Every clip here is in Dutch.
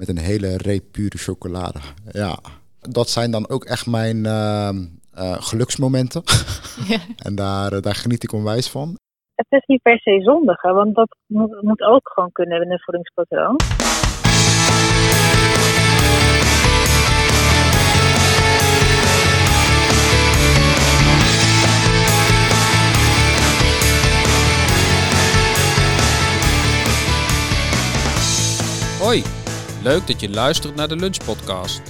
Met een hele reep pure chocolade. Ja, dat zijn dan ook echt mijn uh, uh, geluksmomenten. Ja. en daar, uh, daar geniet ik onwijs van. Het is niet per se zondig, hè, want dat moet, moet ook gewoon kunnen in een voedingspatroon. Hoi, leuk dat je luistert naar de Lunch Podcast.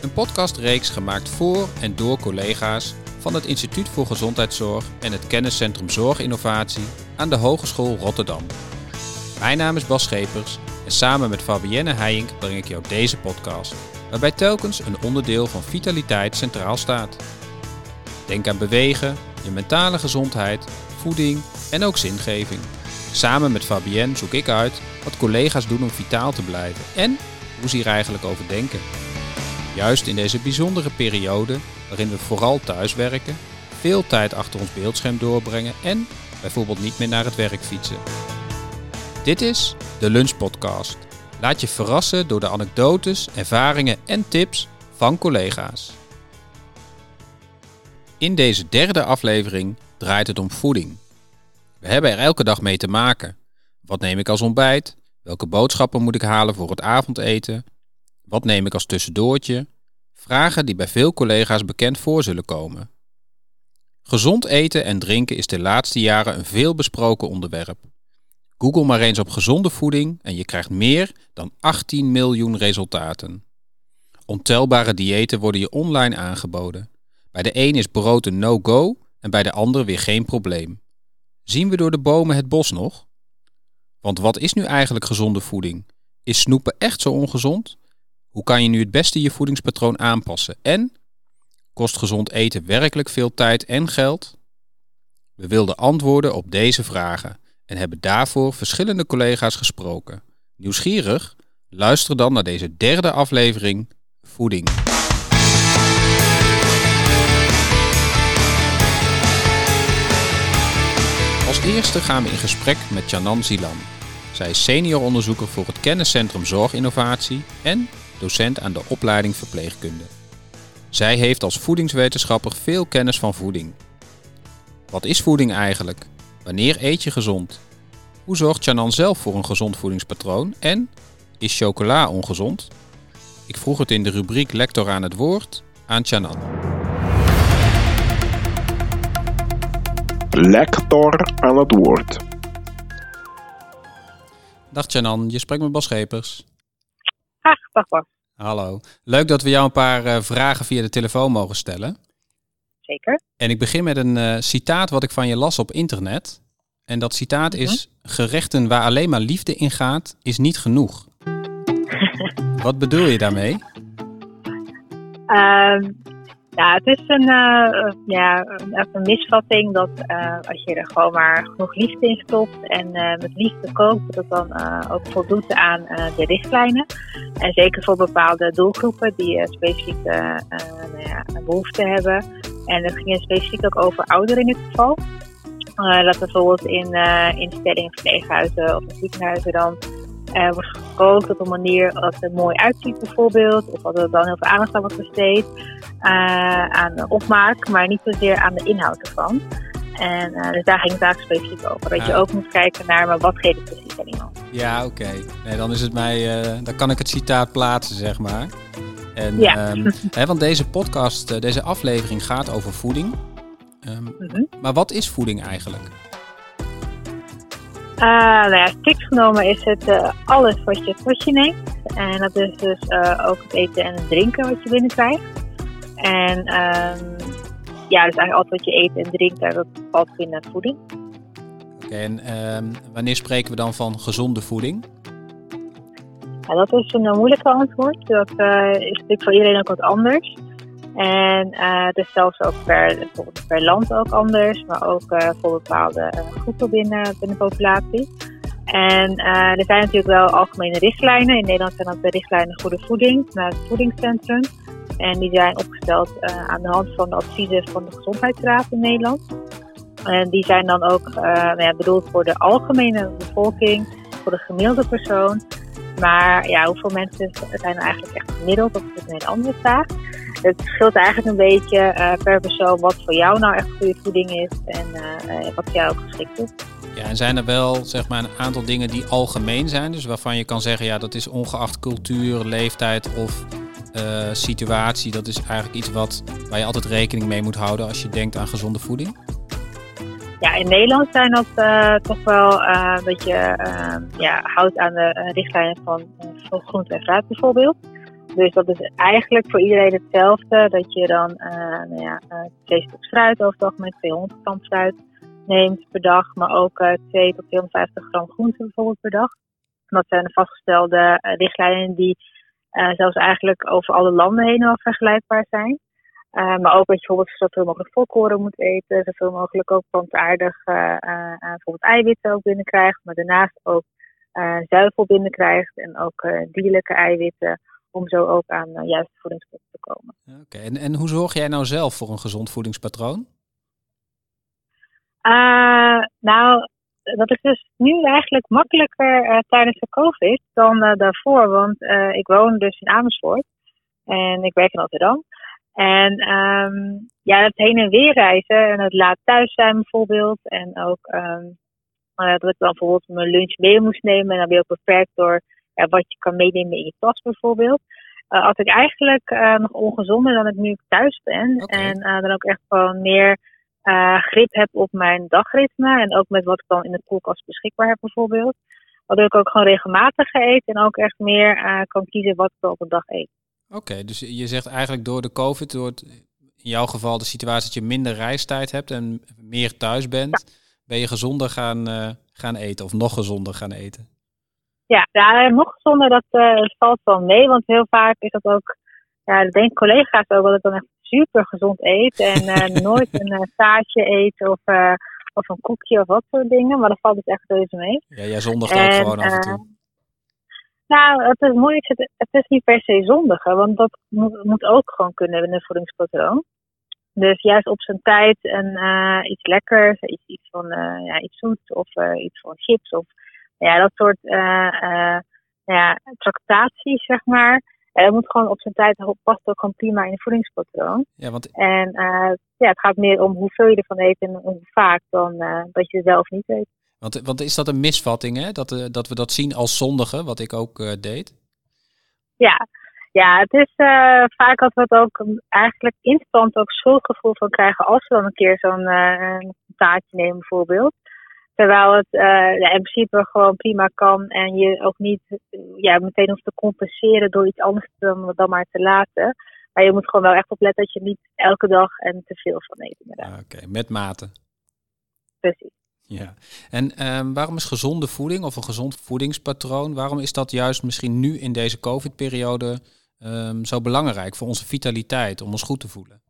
Een podcastreeks gemaakt voor en door collega's van het Instituut voor Gezondheidszorg en het Kenniscentrum Zorginnovatie aan de Hogeschool Rotterdam. Mijn naam is Bas Schepers en samen met Fabienne Heijink breng ik jou deze podcast, waarbij telkens een onderdeel van vitaliteit centraal staat. Denk aan bewegen, je mentale gezondheid, voeding en ook zingeving. Samen met Fabienne zoek ik uit wat collega's doen om vitaal te blijven en hoe ze hier eigenlijk over denken. Juist in deze bijzondere periode, waarin we vooral thuiswerken, veel tijd achter ons beeldscherm doorbrengen en bijvoorbeeld niet meer naar het werk fietsen. Dit is de Lunch Podcast. Laat je verrassen door de anekdotes, ervaringen en tips van collega's. In deze derde aflevering draait het om voeding. We hebben er elke dag mee te maken. Wat neem ik als ontbijt? Welke boodschappen moet ik halen voor het avondeten? Wat neem ik als tussendoortje? Vragen die bij veel collega's bekend voor zullen komen. Gezond eten en drinken is de laatste jaren een veel besproken onderwerp. Google maar eens op gezonde voeding en je krijgt meer dan 18 miljoen resultaten. Ontelbare diëten worden je online aangeboden. Bij de een is brood een no-go en bij de ander weer geen probleem. Zien we door de bomen het bos nog? Want wat is nu eigenlijk gezonde voeding? Is snoepen echt zo ongezond? Hoe kan je nu het beste je voedingspatroon aanpassen? En kost gezond eten werkelijk veel tijd en geld? We wilden antwoorden op deze vragen en hebben daarvoor verschillende collega's gesproken. Nieuwsgierig? Luister dan naar deze derde aflevering Voeding. Eerste gaan we in gesprek met Janan Zilan. Zij is senior onderzoeker voor het Kenniscentrum Zorginnovatie en docent aan de opleiding verpleegkunde. Zij heeft als voedingswetenschapper veel kennis van voeding. Wat is voeding eigenlijk? Wanneer eet je gezond? Hoe zorgt Janan zelf voor een gezond voedingspatroon? En is chocola ongezond? Ik vroeg het in de rubriek Lector aan het woord aan Janan. Lector aan het woord. Dag Janan, je spreekt met Bas Schepers. Ach, dag Bas. Hallo. Leuk dat we jou een paar uh, vragen via de telefoon mogen stellen. Zeker. En ik begin met een uh, citaat wat ik van je las op internet. En dat citaat is: Gerechten waar alleen maar liefde in gaat, is niet genoeg. wat bedoel je daarmee? Uh, ja, het is een, uh, ja, een misvatting dat uh, als je er gewoon maar genoeg liefde in stopt en met liefde koopt, dat dat dan ook voldoet aan de richtlijnen. En zeker voor bepaalde doelgroepen die specifiek nou ja, behoefte hebben. En dat ging specifiek ook over ouderen in dit geval. dat bijvoorbeeld in instellingen, verpleeghuizen of ziekenhuizen dan uh, wordt gekookt op een manier dat het er mooi uitziet bijvoorbeeld. Of dat er dan heel veel aandacht aan wordt besteed uh, aan opmaak, maar niet zozeer aan de inhoud ervan. En uh, dus daar ging het eigenlijk specifiek over. Dat je ook moet kijken naar, maar wat geeft het precies aan iemand? Ja, oké. Okay. Nee, dan is het mij, dan kan ik het citaat plaatsen, zeg maar. En, ja. Um, hè, want deze podcast, deze aflevering gaat over voeding. Um, mm -hmm. Maar wat is voeding eigenlijk? Uh, nou ja, strikt genomen is het uh, alles wat je tot je neemt. En dat is dus uh, ook het eten en het drinken wat je binnenkrijgt. En um, ja, dus eigenlijk alles wat je eet en drinkt, dat valt binnen voeding. Oké, okay, en um, wanneer spreken we dan van gezonde voeding? Ja, dat is een moeilijke antwoord. Dat is natuurlijk voor iedereen ook wat anders. En uh, is zelfs ook per, bijvoorbeeld per land ook anders, maar ook uh, voor bepaalde uh, groepen binnen, binnen de populatie. En er zijn natuurlijk wel algemene richtlijnen. In Nederland zijn dat de richtlijnen Goede Voeding het Voedingscentrum. En die zijn opgesteld aan de hand van de adviezen van de Gezondheidsraad in Nederland. En die zijn dan ook nou ja, bedoeld voor de algemene bevolking, voor de gemiddelde persoon. Maar ja, hoeveel mensen zijn er eigenlijk echt gemiddeld? Dat is een hele andere vraag. Het scheelt eigenlijk een beetje uh, per persoon wat voor jou nou echt goede voeding is en uh, wat voor jou ook geschikt is. Ja, en zijn er wel zeg maar, een aantal dingen die algemeen zijn, dus waarvan je kan zeggen, ja, dat is ongeacht cultuur, leeftijd of uh, situatie, dat is eigenlijk iets wat, waar je altijd rekening mee moet houden als je denkt aan gezonde voeding? Ja, in Nederland zijn dat toch wel dat je ja, houdt aan de richtlijnen van, van groente en fruit bijvoorbeeld. Dus dat is eigenlijk voor iedereen hetzelfde. Dat je dan nou ja, twee stuks fruit over het algemeen, 200 gram fruit neemt per dag. Maar ook 2 tot 250 gram groente bijvoorbeeld per dag. Dat zijn de vastgestelde richtlijnen die uh, zelfs eigenlijk over alle landen heen wel vergelijkbaar zijn. Uh, maar ook dat je bijvoorbeeld zoveel mogelijk volkoren moet eten, zoveel mogelijk ook plantaardig uh, bijvoorbeeld eiwitten ook binnenkrijgt, maar daarnaast ook zuivel binnenkrijgt en ook dierlijke eiwitten, om zo ook aan juiste voedingsstoffen te komen. Oké, en, en hoe zorg jij nou zelf voor een gezond voedingspatroon? nou, dat is dus nu eigenlijk makkelijker uh, tijdens de COVID dan uh, daarvoor. Want uh, ik woon dus in Amersfoort en ik werk in Rotterdam. En um, ja, het heen en weer reizen en het laat thuis zijn bijvoorbeeld. En ook um, dat ik dan bijvoorbeeld mijn lunch mee moest nemen. En dan ben je ook beperkt door wat je kan meenemen in je tas bijvoorbeeld. had ik eigenlijk nog ongezonder dan ik nu thuis ben. Okay. En dan ook echt gewoon meer uh, grip heb op mijn dagritme. En ook met wat ik dan in de koelkast beschikbaar heb bijvoorbeeld. Waardoor ik ook gewoon regelmatig eten en ook echt meer uh, kan kiezen wat ik op een dag eet. Oké, dus je zegt eigenlijk door de COVID, door het, in jouw geval de situatie dat je minder reistijd hebt en meer thuis bent, ben je gezonder gaan, uh, gaan eten of nog gezonder gaan eten? Ja, ja nog gezonder, dat valt wel mee. Want heel vaak is dat ook, ja, dat denken collega's ook dat ik dan echt super gezond eet. En uh, nooit een uh, taartje eet of, uh, of een koekje of wat soort dingen. Maar dat valt dus echt reuze mee. Ja, jij zondigt ook gewoon af en toe. Nou, het is moeilijk. Het, het is niet per se zondigen. Want dat moet, moet ook gewoon kunnen in een voedingspatroon. Dus juist op zijn tijd en iets lekkers, iets, iets van ja, iets zoets of iets van chips of ja, dat soort ja, tractaties, zeg maar. En dat moet gewoon op zijn tijd, past ook gewoon prima in je voedingspatroon. Ja, want... En uh, ja, het gaat meer om hoeveel je ervan eet en hoe vaak dan uh, dat je zelf niet eet. Want, want is dat een misvatting, hè? Dat, uh, dat we dat zien als zondige, wat ik ook deed? Ja. ja, het is vaak dat we het ook eigenlijk instant ook schuldgevoel van krijgen als we dan een keer zo'n taartje nemen bijvoorbeeld. Terwijl het uh, ja, in principe gewoon prima kan en je ook niet ja, meteen hoeft te compenseren door iets anders dan, dan maar te laten. Maar je moet gewoon wel echt opletten dat je niet elke dag en te veel van eet. Ah, Oké, met mate. Precies. Ja, en um, waarom is gezonde voeding of een gezond voedingspatroon, waarom is dat juist misschien nu in deze COVID-periode um, zo belangrijk voor onze vitaliteit, om ons goed te voelen?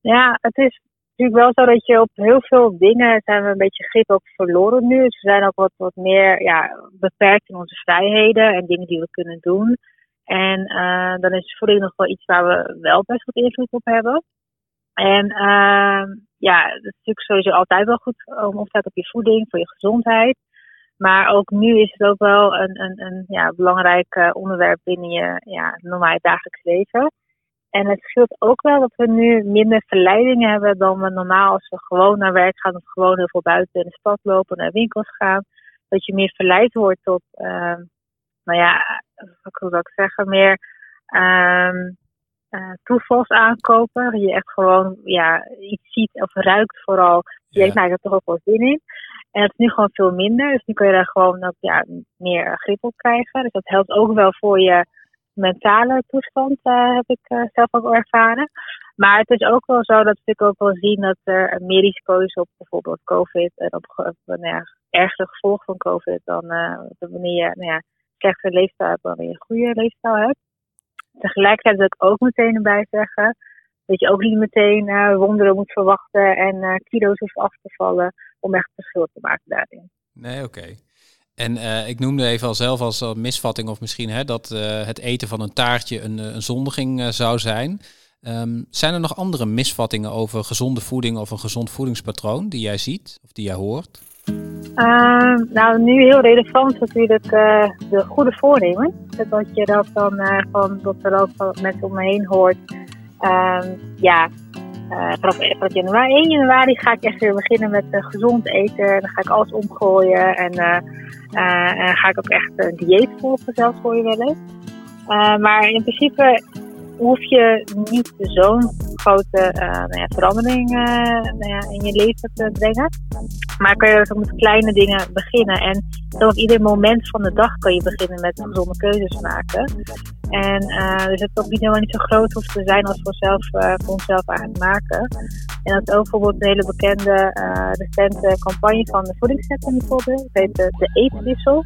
Ja, het is natuurlijk wel zo dat je op heel veel dingen zijn we een beetje grip ook verloren nu. Dus we zijn ook wat, wat meer ja, beperkt in onze vrijheden en dingen die we kunnen doen. En uh, dan is voeding nog wel iets waar we wel best wat invloed op hebben. En uh, ja, het is natuurlijk sowieso altijd wel goed om op op je voeding, voor je gezondheid. Maar ook nu is het ook wel een, een, een ja, belangrijk uh, onderwerp binnen je ja, normale dagelijks leven. En het scheelt ook wel dat we nu minder verleidingen hebben dan we normaal als we gewoon naar werk gaan of gewoon heel veel buiten in de stad lopen, naar winkels gaan. Dat je meer verleid wordt tot, uh, nou ja, wat wil ik zeggen, meer uh, uh, toevalsaankopen. Je echt gewoon ja, iets ziet of ruikt vooral. Je denkt, nou, ik heb toch ook wel zin in. En het is nu gewoon veel minder. Dus nu kun je daar gewoon ook, ja, meer grip op krijgen. Dus dat helpt ook wel voor je mentale toestand uh, heb ik uh, zelf ook ervaren. Maar het is ook wel zo dat ik ook wel zien dat er meer risico is op bijvoorbeeld COVID en op, nou ja, gevolgen van COVID dan uh, wanneer je nou ja, slechte leefstijl hebt dan wanneer je een goede leefstijl hebt. Tegelijkertijd wil ik ook meteen erbij zeggen dat je ook niet meteen wonderen moet verwachten en kilo's hoeft af te vallen om echt verschil te maken daarin. Nee, oké. En uh, ik noemde even al zelf als uh, misvatting of misschien hè, dat uh, het eten van een taartje een, een zondiging zou zijn. Um, zijn er nog andere misvattingen over gezonde voeding of een gezond voedingspatroon die jij ziet of die jij hoort? Uh, nou, nu heel relevant natuurlijk de goede voornemen. Dat je dat dan van dat er ook mensen om me heen hoort. Uh, ja, vanaf, januari, 1 januari ga ik echt weer beginnen met gezond eten. Dan ga ik alles omgooien en ga ik ook echt een dieet volgen, zelfs voor je wel eens. maar in principe hoef je niet zo'n grote uh, nou ja, verandering uh, nou ja, in je leven te brengen. Maar kan je ook met kleine dingen beginnen. En dan op ieder moment van de dag kan je beginnen met gezonde keuzes maken. En uh, dus het ook niet helemaal niet zo groot hoeft te zijn als we zelf, voor onszelf eigenlijk maken. En dat is ook bijvoorbeeld een hele bekende recente campagne van de voedingscentrum bijvoorbeeld. Het heet de, de eetwissel.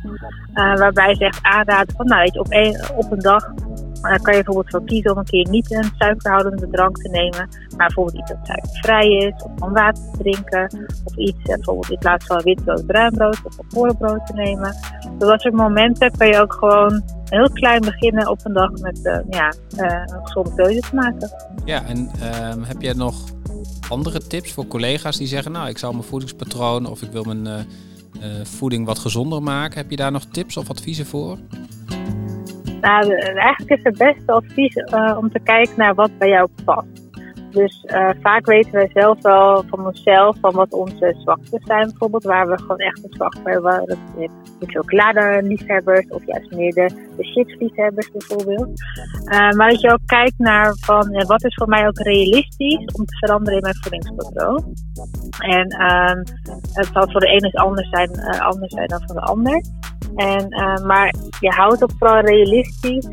waarbij ze echt aanraden van nou je, op, een, op een dag maar dan kan je bijvoorbeeld voor kiezen om een keer niet een suikerhoudende drank te nemen, maar bijvoorbeeld iets dat suikervrij is, of van water te drinken, of iets eh, bijvoorbeeld in plaats van witbrood bruinbrood of volkorenbrood te nemen. Dus dat soort momenten kan je ook gewoon heel klein beginnen op een dag met uh, ja, uh, een gezonde keuze te maken. Ja, en uh, heb jij nog andere tips voor collega's die zeggen, nou ik zal mijn voedingspatroon of ik wil mijn voeding wat gezonder maken. Heb je daar nog tips of adviezen voor? Nou, eigenlijk is het beste advies uh, om te kijken naar wat bij jou past. Dus uh, vaak weten wij zelf wel van onszelf van wat onze zwaktes zijn, bijvoorbeeld. Waar we gewoon echt een zwakte hebben. Dat de chocolade-liefhebbers of juist meer de, de chips-liefhebbers bijvoorbeeld. Uh, maar dat je ook kijkt naar van wat is voor mij ook realistisch om te veranderen in mijn voedingspatroon. En um, het zal voor de ene anders zijn, anders zijn dan voor de ander. En, maar je houdt ook vooral realistisch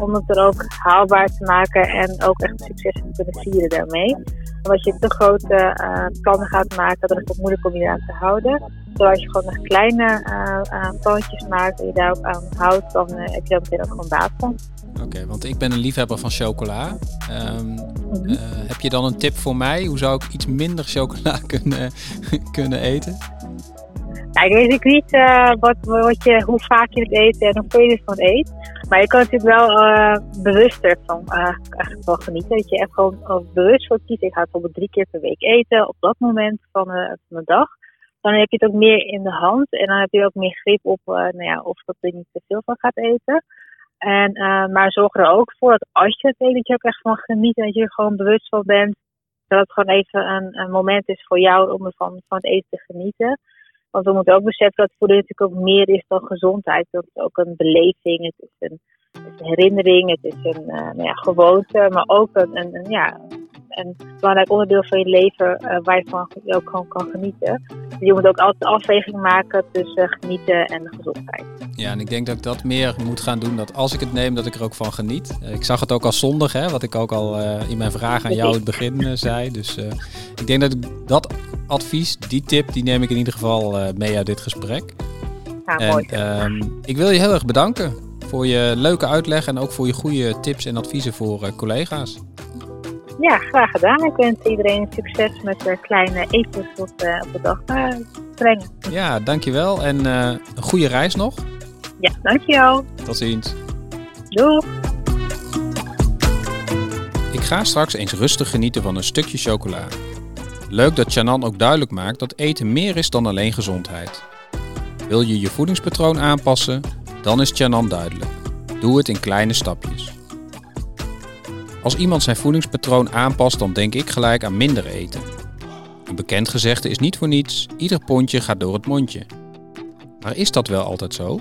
om het er ook haalbaar te maken en ook echt succes te kunnen vieren Want als je te grote uh, plannen gaat maken, dan is het moeilijk om je aan te houden. Terwijl als je gewoon nog kleine plannetjes maakt en je daar ook aan houdt, dan heb je daar meteen ook gewoon baat van. Oké, want ik ben een liefhebber van chocola. Um, mm -hmm. heb je dan een tip voor mij? Hoe zou ik iets minder chocola kunnen, kunnen eten? Ja, ik weet niet uh, wat, wat je, hoe vaak je het eet en hoeveel je ervan eet. Maar je kan natuurlijk wel uh, bewuster van uh, wel genieten. Dat je echt gewoon bewust voor kiest. Ik ga bijvoorbeeld drie keer per week eten op dat moment van, van de dag. Dan heb je het ook meer in de hand. En dan heb je ook meer grip op nou ja, of dat er niet te veel van gaat eten. En, maar zorg er ook voor dat als je het eet, dat je ook echt van geniet. En dat je er gewoon bewust van bent. Dat het gewoon even een, een moment is voor jou om ervan van het eten te genieten. Want we moeten ook beseffen dat voeding natuurlijk ook meer is dan gezondheid. Dat is ook een beleving, het is een, het is een herinnering, het is een uh, nou ja, gewoonte, maar ook een, een, ja, een belangrijk onderdeel van je leven uh, waar je van ook gewoon kan genieten. Dus je moet ook altijd een afweging maken tussen genieten en gezondheid. Ja, en ik denk dat ik dat meer moet gaan doen. Dat als ik het neem, dat ik er ook van geniet. Ik zag het ook als zondig, hè, wat ik ook al uh, in mijn vraag aan jou in het begin zei. Dus ik denk dat ik dat advies, die tip, die neem ik in ieder geval mee uit dit gesprek. Ja, en, mooi. Um, ik wil je heel erg bedanken voor je leuke uitleg en ook voor je goede tips en adviezen voor collega's. Ja, graag gedaan. Ik wens iedereen succes met de kleine etens op, uh, op de dag uh, brengen. Ja, dankjewel en uh, een goede reis nog. Ja, dankjewel. Tot ziens. Doei. Ik ga straks eens rustig genieten van een stukje chocola. Leuk dat Chanan ook duidelijk maakt dat eten meer is dan alleen gezondheid. Wil je je voedingspatroon aanpassen? Dan is Chanan duidelijk. Doe het in kleine stapjes. Als iemand zijn voedingspatroon aanpast, dan denk ik gelijk aan minder eten. Een bekend gezegde is niet voor niets: ieder pondje gaat door het mondje. Maar is dat wel altijd zo?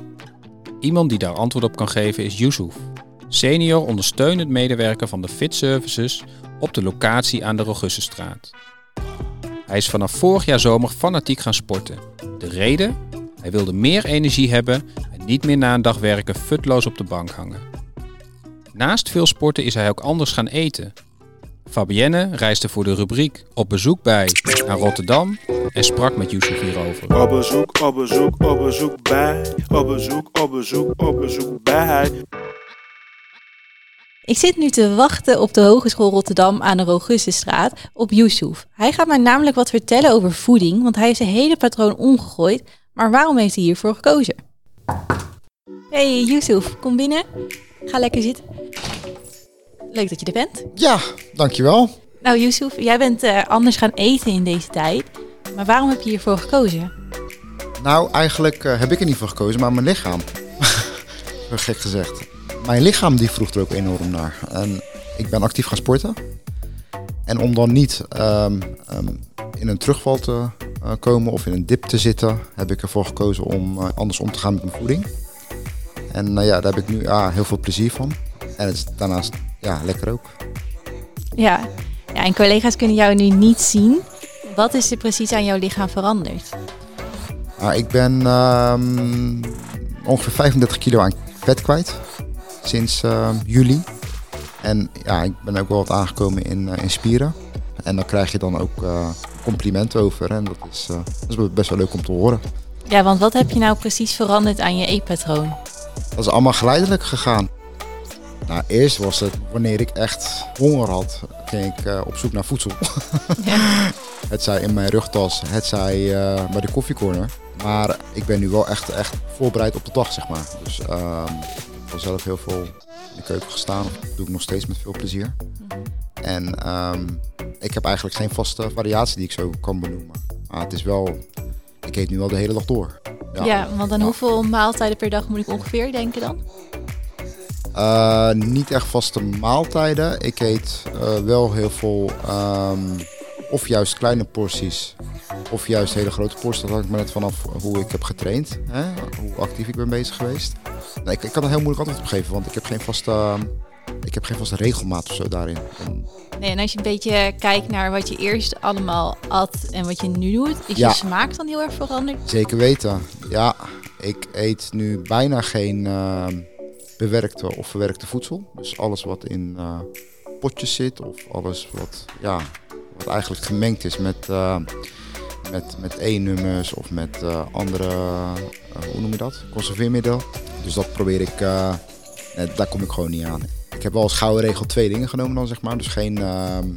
Iemand die daar antwoord op kan geven is Yusuf, senior ondersteunend medewerker van de Fit Services op de locatie aan de Rogussenstraat. Hij is vanaf vorig jaar zomer fanatiek gaan sporten. De reden? Hij wilde meer energie hebben en niet meer na een dag werken futloos op de bank hangen. Naast veel sporten is hij ook anders gaan eten. Fabienne reisde voor de rubriek op bezoek bij naar Rotterdam en sprak met Yusuf hierover. Op bezoek, op bezoek, op bezoek bij. Op bezoek, op bezoek, op bezoek bij. Ik zit nu te wachten op de Hogeschool Rotterdam aan de Rogustenstraat op Yusuf. Hij gaat mij namelijk wat vertellen over voeding, want hij is zijn hele patroon omgegooid. Maar waarom heeft hij hiervoor gekozen? Hey Yusuf, kom binnen. Ga lekker zitten. Leuk dat je er bent. Ja, dankjewel. Nou, Yusuf, jij bent uh, anders gaan eten in deze tijd. Maar waarom heb je hiervoor gekozen? Nou, eigenlijk eh, heb ik er niet voor gekozen, maar mijn lichaam. Gek gezegd. Mijn lichaam die vroeg er ook enorm naar. En ik ben actief gaan sporten. En om dan niet ehm, ehm, in een terugval te eh, komen of in een dip te zitten, heb ik ervoor gekozen om eh, anders om te gaan met mijn voeding. En nou ja, daar heb ik nu ah, heel veel plezier van. En het is daarnaast ja, lekker ook. Ja. ja, en collega's kunnen jou nu niet zien. Wat is er precies aan jouw lichaam veranderd? Ah, ik ben ehm, ongeveer 35 kilo aan vet kwijt sinds ehm, juli. En ja, ik ben ook wel wat aangekomen in, eh, in spieren. En daar krijg je dan ook eh, complimenten over. En dat is, dat is best wel leuk om te horen. Ja, want wat heb je nou precies veranderd aan je eetpatroon? Dat is allemaal geleidelijk gegaan. Nou, eerst was het wanneer ik echt honger had, ging ik eh, op zoek naar voedsel. Ja. Het zij in mijn rugtas, het zij eh, bij de koffiecorner. Maar ik ben nu wel echt, echt voorbereid op de dag, zeg maar. Dus ehm, ik heb zelf heel veel in de keuken gestaan. Dat doe ik nog steeds met veel plezier. En ehm, ik heb eigenlijk geen vaste variatie die ik zo kan benoemen. Maar het is wel, ik eet nu wel de hele dag door. Ja, want aan Ja. hoeveel maaltijden per dag moet ik ongeveer denken dan? Eh, niet echt vaste maaltijden. Ik eet eh, wel heel veel, ehm, of juist kleine porties, of juist hele grote porties. Dat hangt maar net vanaf hoe ik heb getraind, hè? hoe actief ik ben bezig geweest. Nee, ik, ik kan er heel moeilijk antwoord op geven, want ik heb geen vaste, ik heb geen vaste regelmaat of zo daarin. En Nee, en als je een beetje kijkt naar wat je eerst allemaal at en wat je nu doet, is Ja. je smaak dan heel erg veranderd? Zeker weten. Ja, ik eet nu bijna geen ehm, bewerkte of verwerkte voedsel. Dus alles wat in eh, potjes zit of alles wat, ja, wat eigenlijk gemengd is met, eh, met, met E-nummers of met eh, andere, eh, hoe noem je dat, conserveermiddel. Dus dat probeer ik, eh, eh, daar kom ik gewoon niet aan. Ik heb wel als gouden regel twee dingen genomen dan zeg maar. Dus geen, ehm,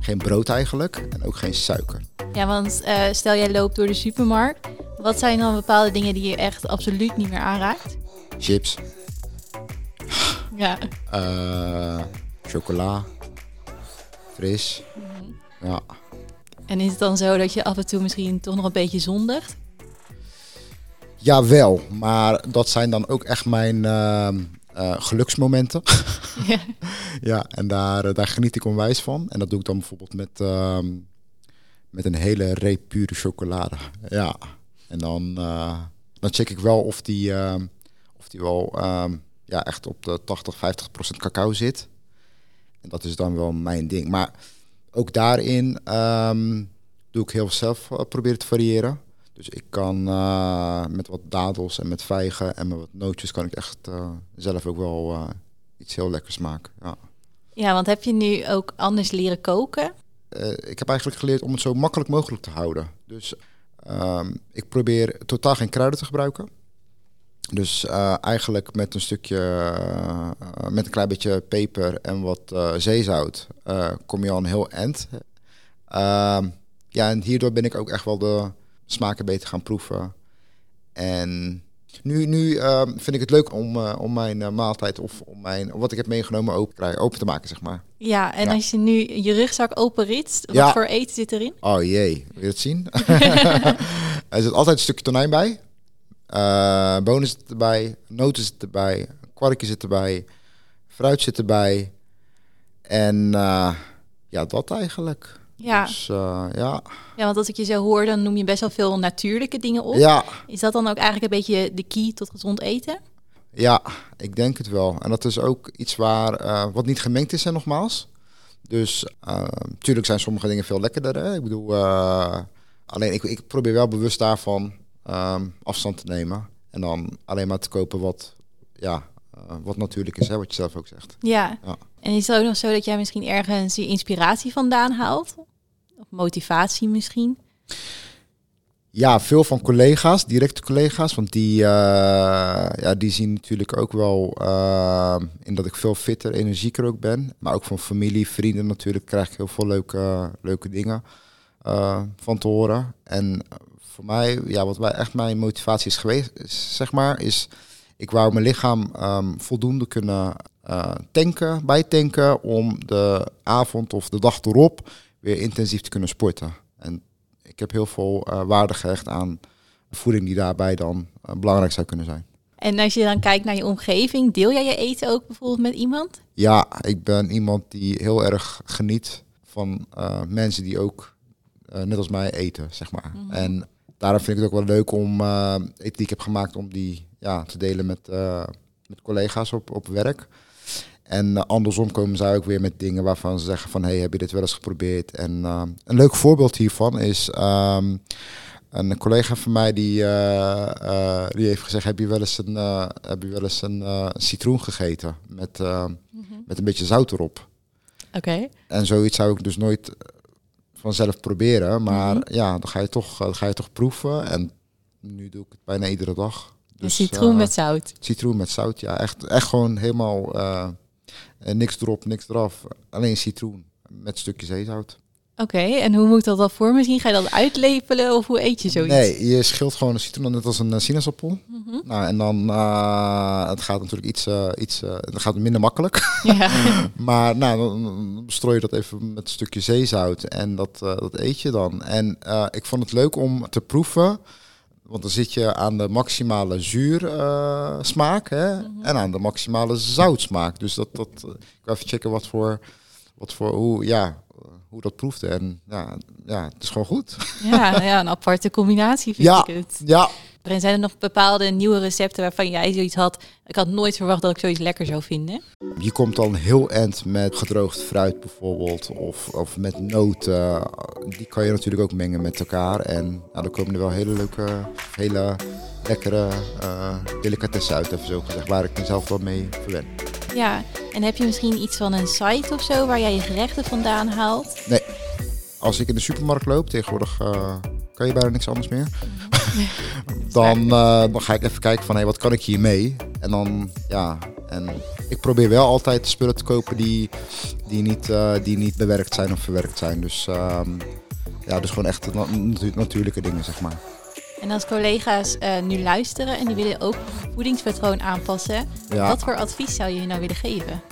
geen brood eigenlijk en ook geen suiker. Ja, want eh, stel jij loopt door de supermarkt, wat zijn dan bepaalde dingen die je echt absoluut niet meer aanraakt? Chips, Ja. Eh, chocola, fris. Ja. En is het dan zo dat je af en toe misschien toch nog een beetje zondigt? Jawel, maar dat zijn dan ook echt mijn ehm, eh, geluksmomenten. Ja. ja, en daar, eh, daar geniet ik onwijs van. En dat doe ik dan bijvoorbeeld met, ehm, met een hele reep pure chocolade. Ja, en dan, eh, dan check ik wel of die, ehm, of die wel ehm, ja, echt op de 80, 50 procent cacao zit. En dat is dan wel mijn ding. Maar ook daarin doe ik heel veel zelf proberen te variëren. Dus ik kan eh, met wat dadels en met vijgen en met wat nootjes kan ik echt eh, zelf ook wel eh, iets heel lekkers maken. Ja. ja, want heb je nu ook anders leren koken? Ik heb eigenlijk geleerd om het zo makkelijk mogelijk te houden. Dus ehm, ik probeer totaal geen kruiden te gebruiken. Dus eigenlijk met een stukje, met een klein beetje peper en wat zeezout kom je al een heel eind. Ehm, ja, en hierdoor ben ik ook echt wel de smaken beter gaan proeven. En nu, nu ehm, vind ik het leuk om, eh, om mijn eh, maaltijd of om mijn, wat ik heb meegenomen open, te krijgen- open te maken, zeg maar. Ja, en Ja. als je nu je rugzak openritst, wat Ja. voor eten zit erin? Oh jee, wil je het zien? er zit altijd een stukje tonijn bij. Eh bonen zitten erbij, noten zitten erbij, kwarkje zit erbij, fruit zit erbij. En eh, ja, dat eigenlijk. Ja. Dus eh, ja. ja, want als ik je zo hoor, dan noem je best wel veel natuurlijke dingen op. ja, Is dat dan ook eigenlijk een beetje de key tot gezond eten? ja, ik denk het wel. En dat is ook iets waar, eh, wat niet gemengd is, hè, nogmaals. Dus natuurlijk zijn sommige dingen veel lekkerder. Hè? Ik bedoel, eh, alleen ik, ik probeer wel bewust daarvan ehm, afstand te nemen. En dan alleen maar te kopen wat, ja, eh, wat natuurlijk is, hè, wat je zelf ook zegt. Ja. Ja. En is het ook nog zo dat jij misschien ergens je inspiratie vandaan haalt? Motivatie misschien? Ja, veel van collega's, directe collega's, want die, eh, ja, die zien natuurlijk ook wel eh, in dat ik veel fitter, energieker ook ben. Maar ook van familie, vrienden natuurlijk krijg ik heel veel leuke, leuke dingen eh, van te horen. En voor mij, ja, wat wij echt mijn motivatie is geweest, zeg maar, is ik wou mijn lichaam ehm, voldoende kunnen tanken, bijtanken om de avond of de dag erop weer intensief te kunnen sporten. En ik heb heel veel eh, waarde gehecht aan voeding die daarbij dan eh, belangrijk zou kunnen zijn. En als je dan kijkt naar je omgeving, deel jij je eten ook bijvoorbeeld met iemand? Ja, ik ben iemand die heel erg geniet van eh, mensen die ook net als mij eten, zeg maar. En daarom vind ik het ook wel leuk om eten die ik heb gemaakt, om die ja, te delen met, met collega's op, op werk. En eh, andersom komen zij ook weer met dingen waarvan ze zeggen van... hey, heb je dit wel eens geprobeerd? En eh, een leuk voorbeeld hiervan is... ehm, een collega van mij die, eh, die heeft gezegd... heb je wel eens een, heb je wel eens een citroen gegeten met, eh, met een beetje zout erop? Oké. En zoiets zou ik dus nooit vanzelf proberen. Maar ja, dan ga, je toch, dan ga je toch proeven. En nu doe ik het bijna iedere dag. Een citroen met zout. Citroen met zout, ja. Echt, echt gewoon helemaal eh, eh, niks erop, niks eraf. Alleen citroen met stukje zeezout. Oké, en hoe moet dat dan voor me zien? Ga je dat uitlepelen of hoe eet je zoiets? Nee, je schilt gewoon een citroen net als een eh, sinaasappel. Nou, en dan, uh, het gaat natuurlijk iets, uh, iets uh, het gaat minder makkelijk. Ja. maar nou, dan, strooi je dat even met een stukje zeezout en dat, dat eet je dan. En ik vond het leuk om te proeven, want dan zit je aan de maximale zuursmaak smaak, hè, mm -hmm. en aan de maximale zoutsmaak. Dus dat, dat, ik wil even checken wat voor, wat voor hoe, ja, hoe dat proefde. En ja, ja, het is gewoon goed. Ja, ja een aparte combinatie vind ja, ik het. Ja, En zijn er nog bepaalde nieuwe recepten waarvan jij zoiets had? Ik had nooit verwacht dat ik zoiets lekker zou vinden. Je komt dan heel eind met gedroogd fruit bijvoorbeeld. Of, of met noten. Die kan je natuurlijk ook mengen met elkaar. En nou, dan komen er wel hele leuke, hele lekkere uh, delicatessen uit, even zo gezegd. Waar ik mezelf wel mee verwen. Ja, en heb je misschien iets van een site of zo waar jij je gerechten vandaan haalt? Nee. Als ik in de supermarkt loop, tegenwoordig uh, kan je bijna niks anders meer. dan, uh, dan ga ik even kijken van, hé, hey, wat kan ik hiermee? En dan, ja, en ik probeer wel altijd spullen te kopen die, die, niet, uh, die niet bewerkt zijn of verwerkt zijn. Dus um, ja, dus gewoon echt natu natuurlijke dingen, zeg maar. En als collega's uh, nu luisteren en die willen ook voedingspatroon aanpassen, ja. wat voor advies zou je nou willen geven?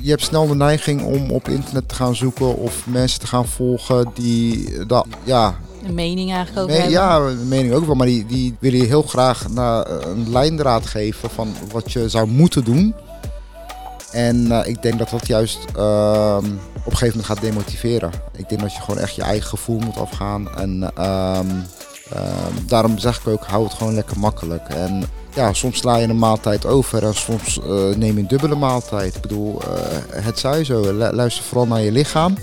Je hebt snel de neiging om op internet te gaan zoeken of mensen te gaan volgen die dat, ja. Een mening eigenlijk ook hebben. Ja, een mening ook wel, maar die, die willen je heel graag naar een lijndraad geven van wat je zou moeten doen. En uh, ik denk dat dat juist uh, op een gegeven moment gaat demotiveren. Ik denk dat je gewoon echt je eigen gevoel moet afgaan. En uh, daarom zeg ik ook, hou het gewoon lekker makkelijk. En ja, soms sla je een maaltijd over en soms uh, neem je een dubbele maaltijd. Ik bedoel, het zij zo. Luister vooral naar je lichaam.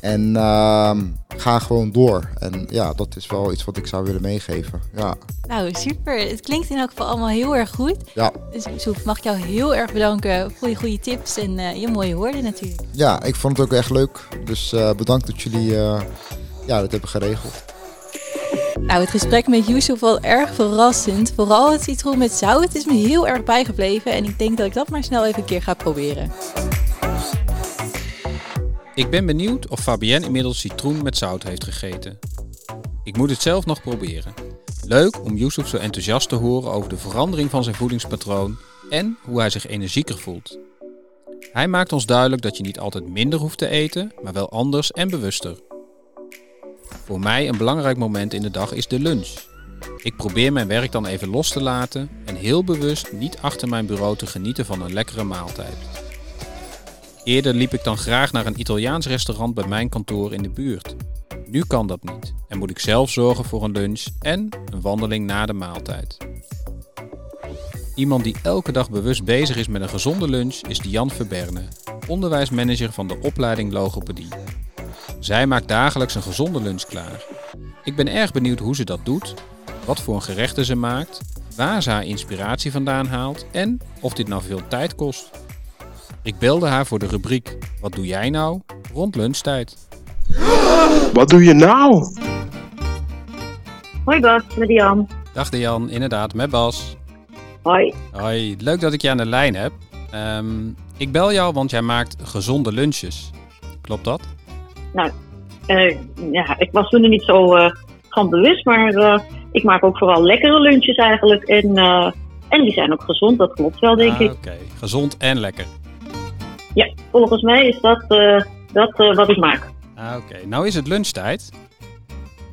En uh, ga gewoon door. En ja, dat is wel iets wat ik zou willen meegeven. Ja. Nou, super. Het klinkt in elk geval allemaal heel erg goed. Ja. Dus Soef, mag ik jou heel erg bedanken voor je goede tips en uh, je mooie woorden natuurlijk. Ja, ik vond het ook echt leuk. Dus uh, bedankt dat jullie uh, ja, dat hebben geregeld. Nou, het gesprek met Yusuf was erg verrassend. Vooral het citroen met zout is me heel erg bijgebleven. En ik denk dat ik dat maar snel even een keer ga proberen. Ik ben benieuwd of Fabienne inmiddels citroen met zout heeft gegeten. Ik moet het zelf nog proberen. Leuk om Yusuf zo enthousiast te horen over de verandering van zijn voedingspatroon en hoe hij zich energieker voelt. Hij maakt ons duidelijk dat je niet altijd minder hoeft te eten, maar wel anders en bewuster. Voor mij een belangrijk moment in de dag is de lunch. Ik probeer mijn werk dan even los te laten en heel bewust niet achter mijn bureau te genieten van een lekkere maaltijd. Eerder liep ik dan graag naar een Italiaans restaurant bij mijn kantoor in de buurt. Nu kan dat niet en moet ik zelf zorgen voor een lunch en een wandeling na de maaltijd. Iemand die elke dag bewust bezig is met een gezonde lunch is Diane Verberne, onderwijsmanager van de opleiding logopedie. Zij maakt dagelijks een gezonde lunch klaar. Ik ben erg benieuwd hoe ze dat doet, wat voor gerechten ze maakt, waar ze haar inspiratie vandaan haalt en of dit nou veel tijd kost. Ik belde haar voor de rubriek Wat doe jij nou? rond lunchtijd. Wat doe je nou? Hoi Bas, met Diane. Dag Diane, inderdaad, met Bas. Hoi. Hoi, leuk dat ik je aan de lijn heb. Um, ik bel jou, want jij maakt gezonde lunches. Klopt dat? Nou, uh, ja, ik was toen er niet zo uh, van bewust, maar uh, ik maak ook vooral lekkere lunches eigenlijk. En, en die zijn ook gezond, dat klopt wel, denk ah, ik. Oké, okay. gezond en lekker. Volgens mij is dat, dat wat ik maak. Ah, Oké, okay. nou is het lunchtijd.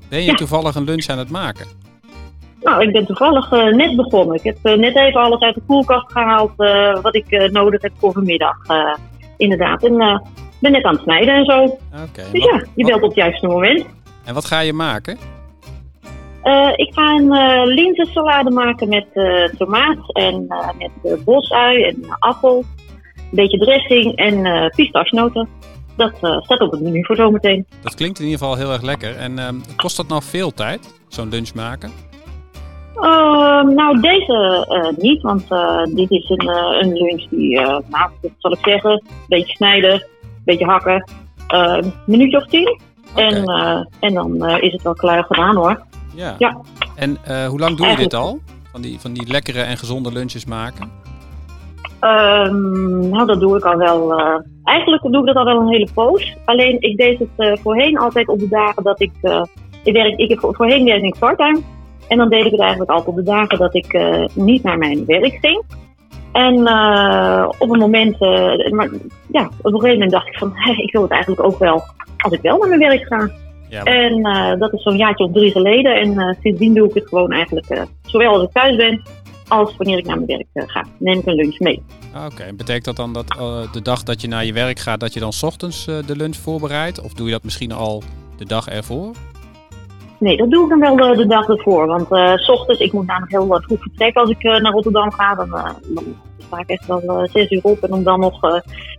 Ben je ja. toevallig een lunch aan het maken? Nou, ik ben toevallig eh, net begonnen. Ik heb eh, net even alles uit de koelkast gehaald eh, wat ik eh, nodig heb voor vanmiddag. eh, inderdaad. En eh, ben net aan het snijden en zo. Oké. en Dus wat- ja, je wat- belt op het juiste moment. En wat ga je maken? Eh, ik ga een eh linzensalade maken met eh, tomaat en eh, met eh, bosui en eh, appel. Een beetje dressing en pistachenoten. Dat eh, staat op het menu voor zometeen. Dat klinkt in ieder geval heel erg lekker. En ehm, kost dat nou veel tijd, zo'n lunch maken? Ehm, nou, deze eh, niet, want dit is een, een lunch die, nou, wat zal ik zeggen, een beetje snijden, een beetje hakken, een minuutje of tien. En, en dan is het wel klaar gedaan hoor. Ja. Ja. En hoe lang doe je dit al? Van die, van die lekkere en gezonde lunches maken? Ehm, nou, dat doe ik al wel. eh, eigenlijk doe ik dat al wel een hele poos. Alleen ik deed het eh, voorheen altijd op de dagen dat ik. ik, werk, ik heb voorheen werkte ik parttime. En dan deed ik het eigenlijk altijd op de dagen dat ik niet naar mijn werk ging. En op een moment, maar, ja, op een gegeven moment dacht ik van, ik wil het eigenlijk ook wel als ik wel naar mijn werk ga. Ja, maar- En dat is zo'n jaartje of drie geleden. En sindsdien doe ik het gewoon eigenlijk, zowel als ik thuis ben, als wanneer ik naar mijn werk eh, ga. Neem ik een lunch mee. Ah, Oké, En betekent dat dan dat eh, de dag dat je naar je werk gaat, dat je dan 's ochtends eh, de lunch voorbereidt? Of doe je dat misschien al de dag ervoor? Nee, dat doe ik dan wel de, de dag ervoor. Want s ochtends, ik moet namelijk heel vroeg vertrekken als ik naar Rotterdam ga. Dan, dan sta ik echt wel zes uur op. En om dan nog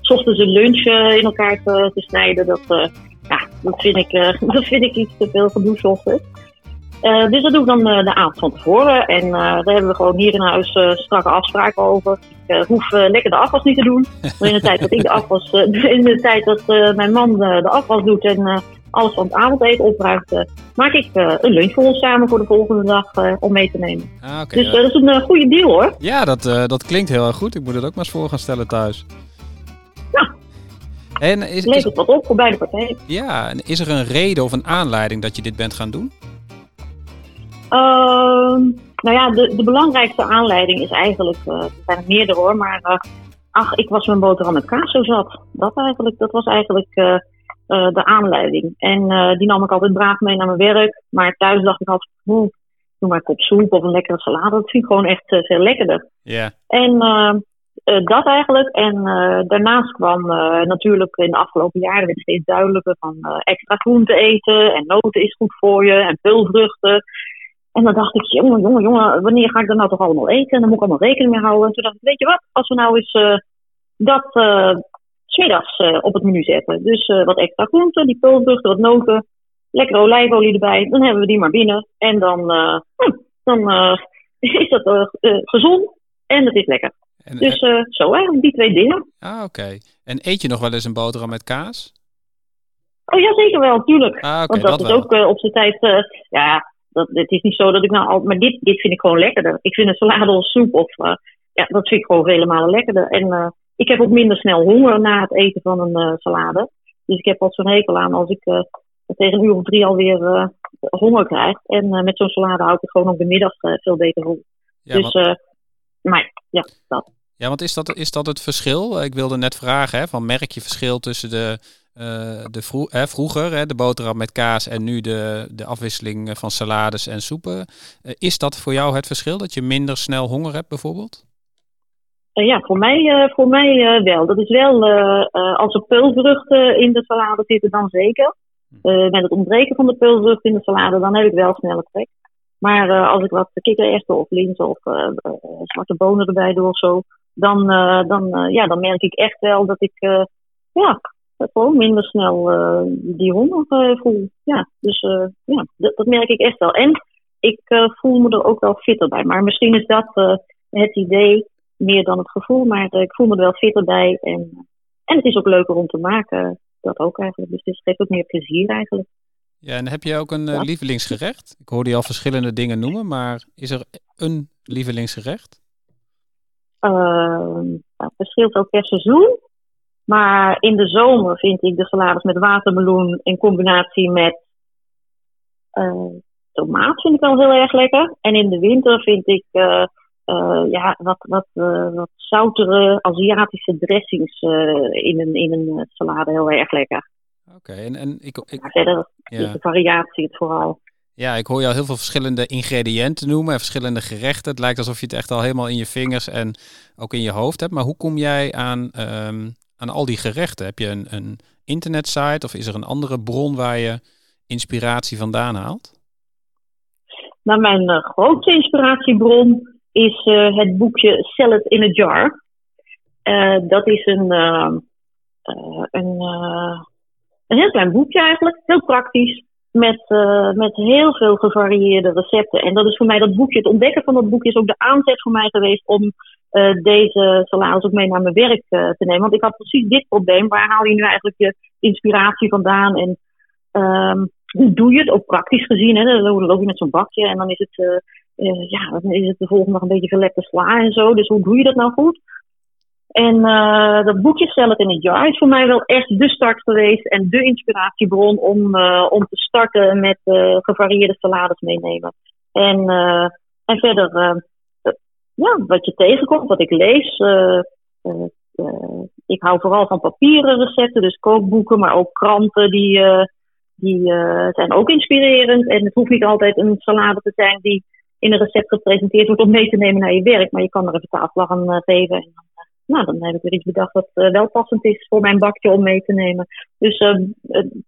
s ochtends een lunch in elkaar te, te snijden, dat, ja, dat, vind ik, dat vind ik iets te veel gedoe s ochtends. Eh, dus dat doe ik dan eh, de avond van tevoren. En eh, daar hebben we gewoon hier in huis strakke afspraken over. Ik hoef lekker de afwas niet te doen. Maar in de tijd dat ik de afwas, in de tijd dat mijn man de afwas doet en alles van het avondeten opruimt, maak ik een lunch voor ons samen voor de volgende dag om mee te nemen. Ah. Dus dat is een goede deal hoor. Ja, dat, dat klinkt heel erg goed. Ik moet het ook maar eens voor gaan stellen thuis. Ja. En is, is, Levert wat op voor beide partijen. ja, en is er een reden of een aanleiding dat je dit bent gaan doen? Ehm, nou ja, de, de belangrijkste aanleiding is eigenlijk, eh, er zijn er meerdere hoor, maar eh, ach, ik was mijn boterham met kaas zo zat. Dat eigenlijk, dat was eigenlijk eh, de aanleiding. En die nam ik altijd braaf mee naar mijn werk, maar thuis dacht ik altijd, oeh, doe maar een kop soep of een lekkere salade. Dat vind ik gewoon echt veel lekkerder. Ja. En dat eigenlijk. En daarnaast kwam natuurlijk in de afgelopen jaren werd steeds duidelijker van extra groente eten. En noten is goed voor je. En peulvruchten. En dan dacht ik, jongen, jongen, jongen, wanneer ga ik dat nou toch allemaal eten? En dan moet ik allemaal rekening mee houden. En toen dacht ik, weet je wat, als we nou eens eh, dat 's smiddags eh, op het menu zetten. Dus wat extra groenten, die peulvruchten, wat noten. Lekkere olijfolie erbij. Dan hebben we die maar binnen. En dan, hm, dan is dat gezond. En het is lekker. En, Dus zo eigenlijk, die twee dingen. ah, oké. En eet je nog wel eens een boterham met kaas? Oh ja, zeker wel, tuurlijk. Ah, Want dat, dat is wel. ook op zijn tijd, ja, dat, het is niet zo dat ik nou al, maar dit, dit vind ik gewoon lekkerder. Ik vind een salade of soep of, eh, ja, dat vind ik gewoon vele malen lekkerder. En eh, ik heb ook minder snel honger na het eten van een eh, salade. Dus ik heb al zo'n hekel aan als ik tegen een uur of drie alweer honger krijg. En met zo'n salade hou ik het gewoon op de middag veel beter vol. Ja, dus, want, maar ja, dat. ja, want is dat, is dat het verschil? Ik wilde net vragen, hè, van merk je verschil tussen de, eh, de hè, vroeger, hè, de boterham met kaas en nu de, de afwisseling van salades en soepen. Eh, is dat voor jou het verschil, dat je minder snel honger hebt bijvoorbeeld? Eh, ja, voor mij, eh, voor mij eh, wel. Dat is wel, eh, eh, als er peulvruchten in de salade zitten, dan zeker. Eh, met het ontbreken van de peulvruchten in de salade, dan heb ik wel snelle trek. Maar eh, als ik wat kikkererwten of linzen of eh, eh, zwarte bonen erbij doe of zo, dan, eh, dan, eh, ja, dan merk ik echt wel dat ik eh, ja, gewoon minder snel eh, die honger eh, voel. Ja, dus eh, ja, dat, dat merk ik echt wel. En ik voel me er ook wel fitter bij. Maar misschien is dat het idee meer dan het gevoel. Maar ik voel me er wel fitter bij. En, en het is ook leuker om te maken. Dat ook eigenlijk. Dus het geeft ook meer plezier eigenlijk. Ja, en heb je ook een Ja. lievelingsgerecht? Ik hoorde je al verschillende dingen noemen, maar is er een lievelingsgerecht? Ehm, nou, het verschilt ook per seizoen. Maar in de zomer vind ik de salades met watermeloen in combinatie met eh, tomaat vind ik wel heel erg lekker. En in de winter vind ik eh, eh, ja, wat, wat, wat zoutere Aziatische dressings in een, in een salade heel erg lekker. Oké, en, en ik, ik, verder ja. is de variatie het vooral. Ja, ik hoor al heel veel verschillende ingrediënten noemen en verschillende gerechten. Het lijkt alsof je het echt al helemaal in je vingers en ook in je hoofd hebt. Maar hoe kom jij aan, ehm, aan al die gerechten? Heb je een, een internetsite of is er een andere bron waar je inspiratie vandaan haalt? Nou, mijn eh, grootste inspiratiebron is eh, het boekje Sell It in a Jar. Eh, dat is een, eh, eh, een, een heel klein boekje eigenlijk, heel praktisch. Met, met heel veel gevarieerde recepten. En dat is voor mij dat boekje, het ontdekken van dat boekje is ook de aanzet voor mij geweest om eh, deze salades ook mee naar mijn werk eh, te nemen. Want ik had precies dit probleem. Waar haal je nu eigenlijk je inspiratie vandaan? En ehm, hoe doe je het, ook praktisch gezien? Hè? Dan loop je met zo'n bakje en dan is het, eh, ja, dan is het de volgende dag een beetje verlepte sla en zo. Dus hoe doe je dat nou goed? En dat boekje Sell It in a Jar is voor mij wel echt de start geweest en de inspiratiebron om, om te starten met gevarieerde salades meenemen. En, en verder, ja, wat je tegenkomt, wat ik lees. eh, eh, eh, ik hou vooral van papieren recepten, dus kookboeken, maar ook kranten die, die zijn ook inspirerend. En het hoeft niet altijd een salade te zijn die in een recept gepresenteerd wordt om mee te nemen naar je werk. Maar je kan er even tafel aan geven. En dan, nou, dan heb ik weer iets bedacht wat wel passend is voor mijn bakje om mee te nemen. Dus uh,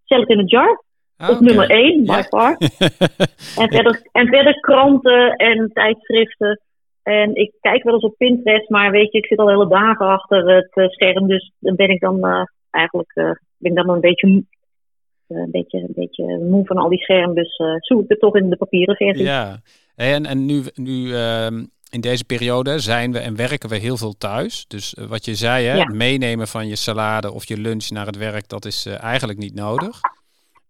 Sell It in a Jar. Ah, op nummer 1, by Ja. far. En verder, en verder kranten en tijdschriften. En ik kijk wel eens op Pinterest, maar weet je, ik zit al hele dagen achter het eh, scherm. Dus dan ben ik dan eh, eigenlijk eh, ben ik dan een beetje, een, beetje, een beetje moe van al die schermen. Dus zoek ik het toch in de papieren versie. Ja, en, en nu, nu ehm, in deze periode zijn we en werken we heel veel thuis. Dus wat je zei, hè, Ja. het meenemen van je salade of je lunch naar het werk, dat is eigenlijk niet nodig.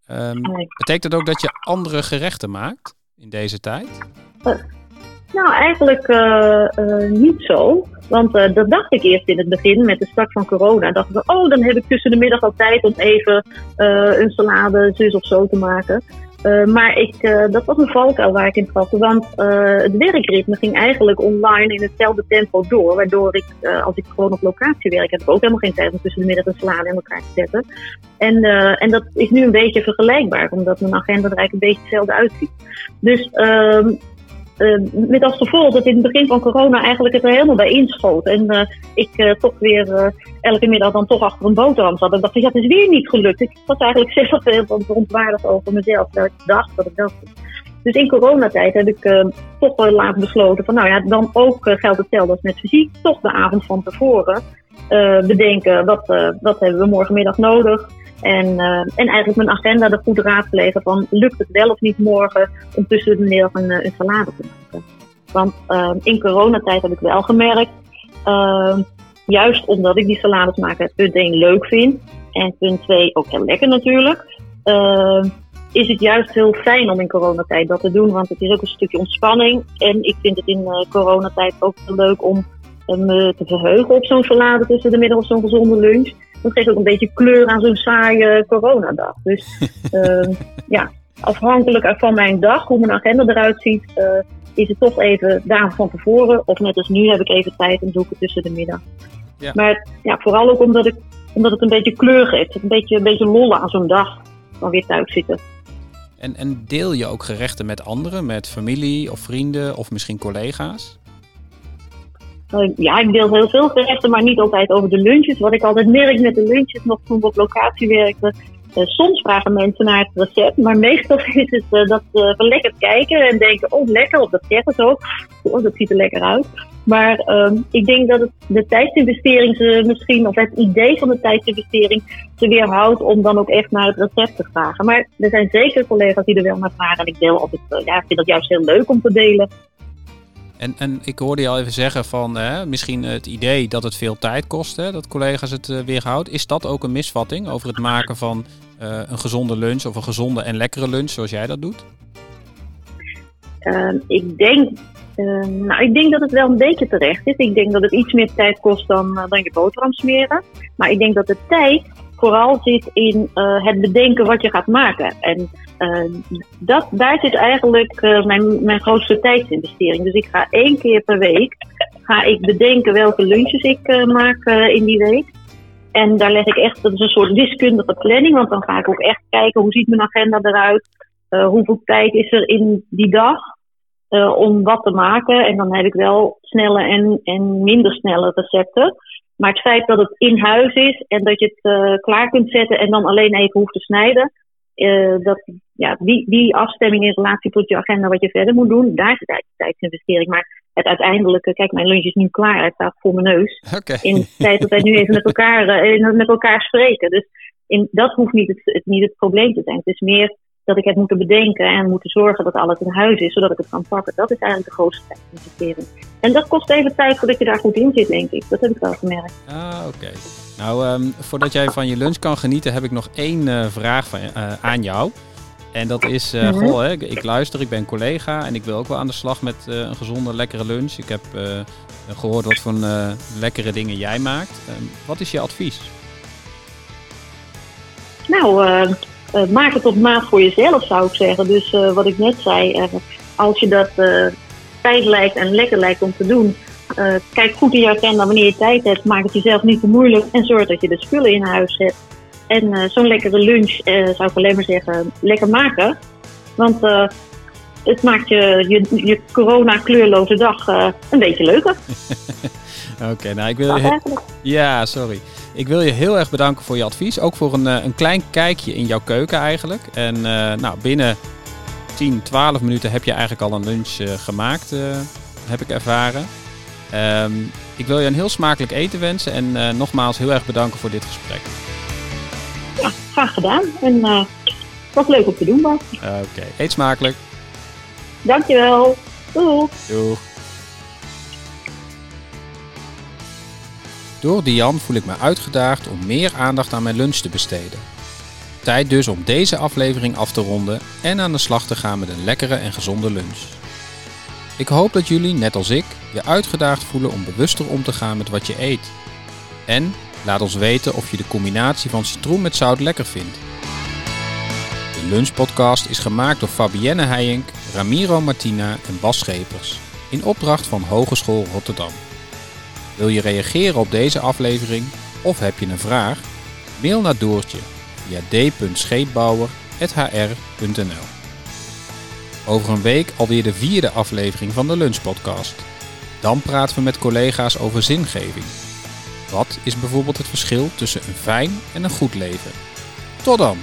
Ehm, Nee. Betekent dat ook dat je andere gerechten maakt in deze tijd? Nou, eigenlijk eh, eh, niet zo. Want eh, dat dacht ik eerst in het begin met de start van corona. Dacht ik, oh, dan heb ik tussen de middag al tijd om even een salade zus of zo te maken. Maar ik, dat was een valkuil waar ik in trapte. Want het werkritme ging eigenlijk online in hetzelfde tempo door. Waardoor ik, als ik gewoon op locatie werk, heb ik ook helemaal geen tijd om tussen de middag een salade in elkaar te zetten. En, en dat is nu een beetje vergelijkbaar, omdat mijn agenda er eigenlijk een beetje hetzelfde uitziet. Dus eh, met als gevolg dat in het begin van corona eigenlijk het er helemaal bij inschoot. En eh, ik eh, toch weer elke middag dan toch achter een boterham zat. En ik dacht, ja, het is weer niet gelukt. Ik was eigenlijk zelf heel verontwaardigd over mezelf. Dat ik dacht dat ik dat. Dus in coronatijd heb ik toch wel laat besloten van, nou ja, dan ook geldt hetzelfde als met fysiek. Toch de avond van tevoren bedenken, wat, wat hebben we morgenmiddag nodig? En, eh, en eigenlijk mijn agenda er goed raadplegen van, lukt het wel of niet morgen om tussen de middag een, eh, een salade te maken? Want eh, in coronatijd heb ik wel gemerkt, juist omdat ik die salades maken punt 1 leuk vind en punt 2 ook heel lekker natuurlijk, is het juist heel fijn om in coronatijd dat te doen, want het is ook een stukje ontspanning. En ik vind het in coronatijd ook leuk om me te verheugen op zo'n salade tussen de middag of zo'n gezonde lunch. Dat geeft ook een beetje kleur aan zo'n saaie coronadag. Dus eh, ja, afhankelijk van mijn dag, hoe mijn agenda eruit ziet, eh, is het toch even avond van tevoren. Of net als nu heb ik even tijd en doe ik het tussen de middag. Ja. Maar ja, vooral ook omdat, ik, omdat het een beetje kleur geeft. Een beetje, een beetje lollen aan zo'n dag van weer thuis zitten. En, en deel je ook gerechten met anderen, met familie of vrienden of misschien collega's? Eh, ja, ik deel heel veel gerechten, maar niet altijd over de lunches. Wat ik altijd merk met de lunches, nog toen we op locatie werkten. eh, soms vragen mensen naar het recept, maar meestal is het eh, dat ze van lekker kijken en denken: oh, lekker, of dat zeggen ze ook. Oh, dat ziet er lekker uit. Maar ehm, ik denk dat het de tijdsinvestering ze misschien, of het idee van de tijdsinvestering, ze weerhoudt om dan ook echt naar het recept te vragen. Maar er zijn zeker collega's die er wel naar vragen. En ik deel altijd, eh, ja, ik vind dat juist heel leuk om te delen. En, en ik hoorde je al even zeggen van hè, misschien het idee dat het veel tijd kost, hè, dat collega's het eh, weerhoudt. Is dat ook een misvatting over het maken van eh, een gezonde lunch of een gezonde en lekkere lunch zoals jij dat doet? Ehm, ik, denk, ehm, nou, ik denk dat het wel een beetje terecht is. Ik denk dat het iets meer tijd kost dan, eh, dan je boterham smeren. Maar ik denk dat de tijd vooral zit in het bedenken wat je gaat maken. En dat, daar zit eigenlijk eh, mijn, mijn grootste tijdsinvestering. Dus ik ga één keer per week ga ik bedenken welke lunches ik eh, maak eh, in die week. En daar leg ik echt, dat is een soort wiskundige planning, want dan ga ik ook echt kijken hoe ziet mijn agenda eruit. hoeveel tijd is er in die dag om wat te maken. En dan heb ik wel snelle en, en minder snelle recepten. Maar het feit dat het in huis is en dat je het klaar kunt zetten en dan alleen even hoeft te snijden. dat, ja, die, die afstemming in relatie tot je agenda, wat je verder moet doen, daar zit eigenlijk tijdsinvestering. Maar het uiteindelijke, kijk, mijn lunch is nu klaar, hij staat voor mijn neus in de tijd dat wij nu even met elkaar, eh, met elkaar spreken. Dus in, dat hoeft niet het, het, niet het probleem te zijn. Het is meer dat ik heb moeten bedenken en moeten zorgen dat alles in huis is, zodat ik het kan pakken. Dat is eigenlijk de grootste tijdsinvestering. En dat kost even tijd voordat je daar goed in zit, denk ik. Dat heb ik wel gemerkt. Ah, oké. Nou, ehm, voordat jij van je lunch kan genieten, heb ik nog één eh, vraag van, eh, aan jou. En dat is, eh, Mhm. goh, hè, ik, luister, ik ben collega en ik wil ook wel aan de slag met eh, een gezonde, lekkere lunch. Ik heb eh, gehoord wat voor lekkere dingen jij maakt. Ehm, wat is je advies? Nou, maak het op maat voor jezelf, zou ik zeggen. Dus wat ik net zei, als je dat fijn lijkt en lekker lijkt om te doen, kijk goed in je agenda wanneer je tijd hebt. Maak het jezelf niet te moeilijk en zorg dat je de spullen in huis hebt. En eh, zo'n lekkere lunch, eh, zou ik alleen maar zeggen, lekker maken. Want eh, het maakt je, je, je corona-kleurloze dag een beetje leuker. Oké, nou ik wil je, ja, sorry. Ik wil je heel erg bedanken voor je advies. Ook voor een, een klein kijkje in jouw keuken eigenlijk. En nou, binnen 10, 12 minuten heb je eigenlijk al een lunch gemaakt, heb ik ervaren. Ehm, ik wil je een heel smakelijk eten wensen en nogmaals heel erg bedanken voor dit gesprek. Ja, graag gedaan. En wat leuk om te doen, Bas. Oké, eet smakelijk. Dankjewel. Doei. Doeg. Door Dian voel ik me uitgedaagd om meer aandacht aan mijn lunch te besteden. Tijd dus om deze aflevering af te ronden en aan de slag te gaan met een lekkere en gezonde lunch. Ik hoop dat jullie, net als ik, je uitgedaagd voelen om bewuster om te gaan met wat je eet. En laat ons weten of je de combinatie van citroen met zout lekker vindt. De Lunchpodcast is gemaakt door Fabienne Heijink, Ramiro Martina en Bas Schepers. In opdracht van Hogeschool Rotterdam. Wil je reageren op deze aflevering of heb je een vraag? Mail naar Doortje via d.scheepbouwer.hr.nl Over een week alweer de vierde aflevering van de Lunchpodcast. Dan praten we met collega's over zingeving. Wat is bijvoorbeeld het verschil tussen een fijn en een goed leven? Tot dan!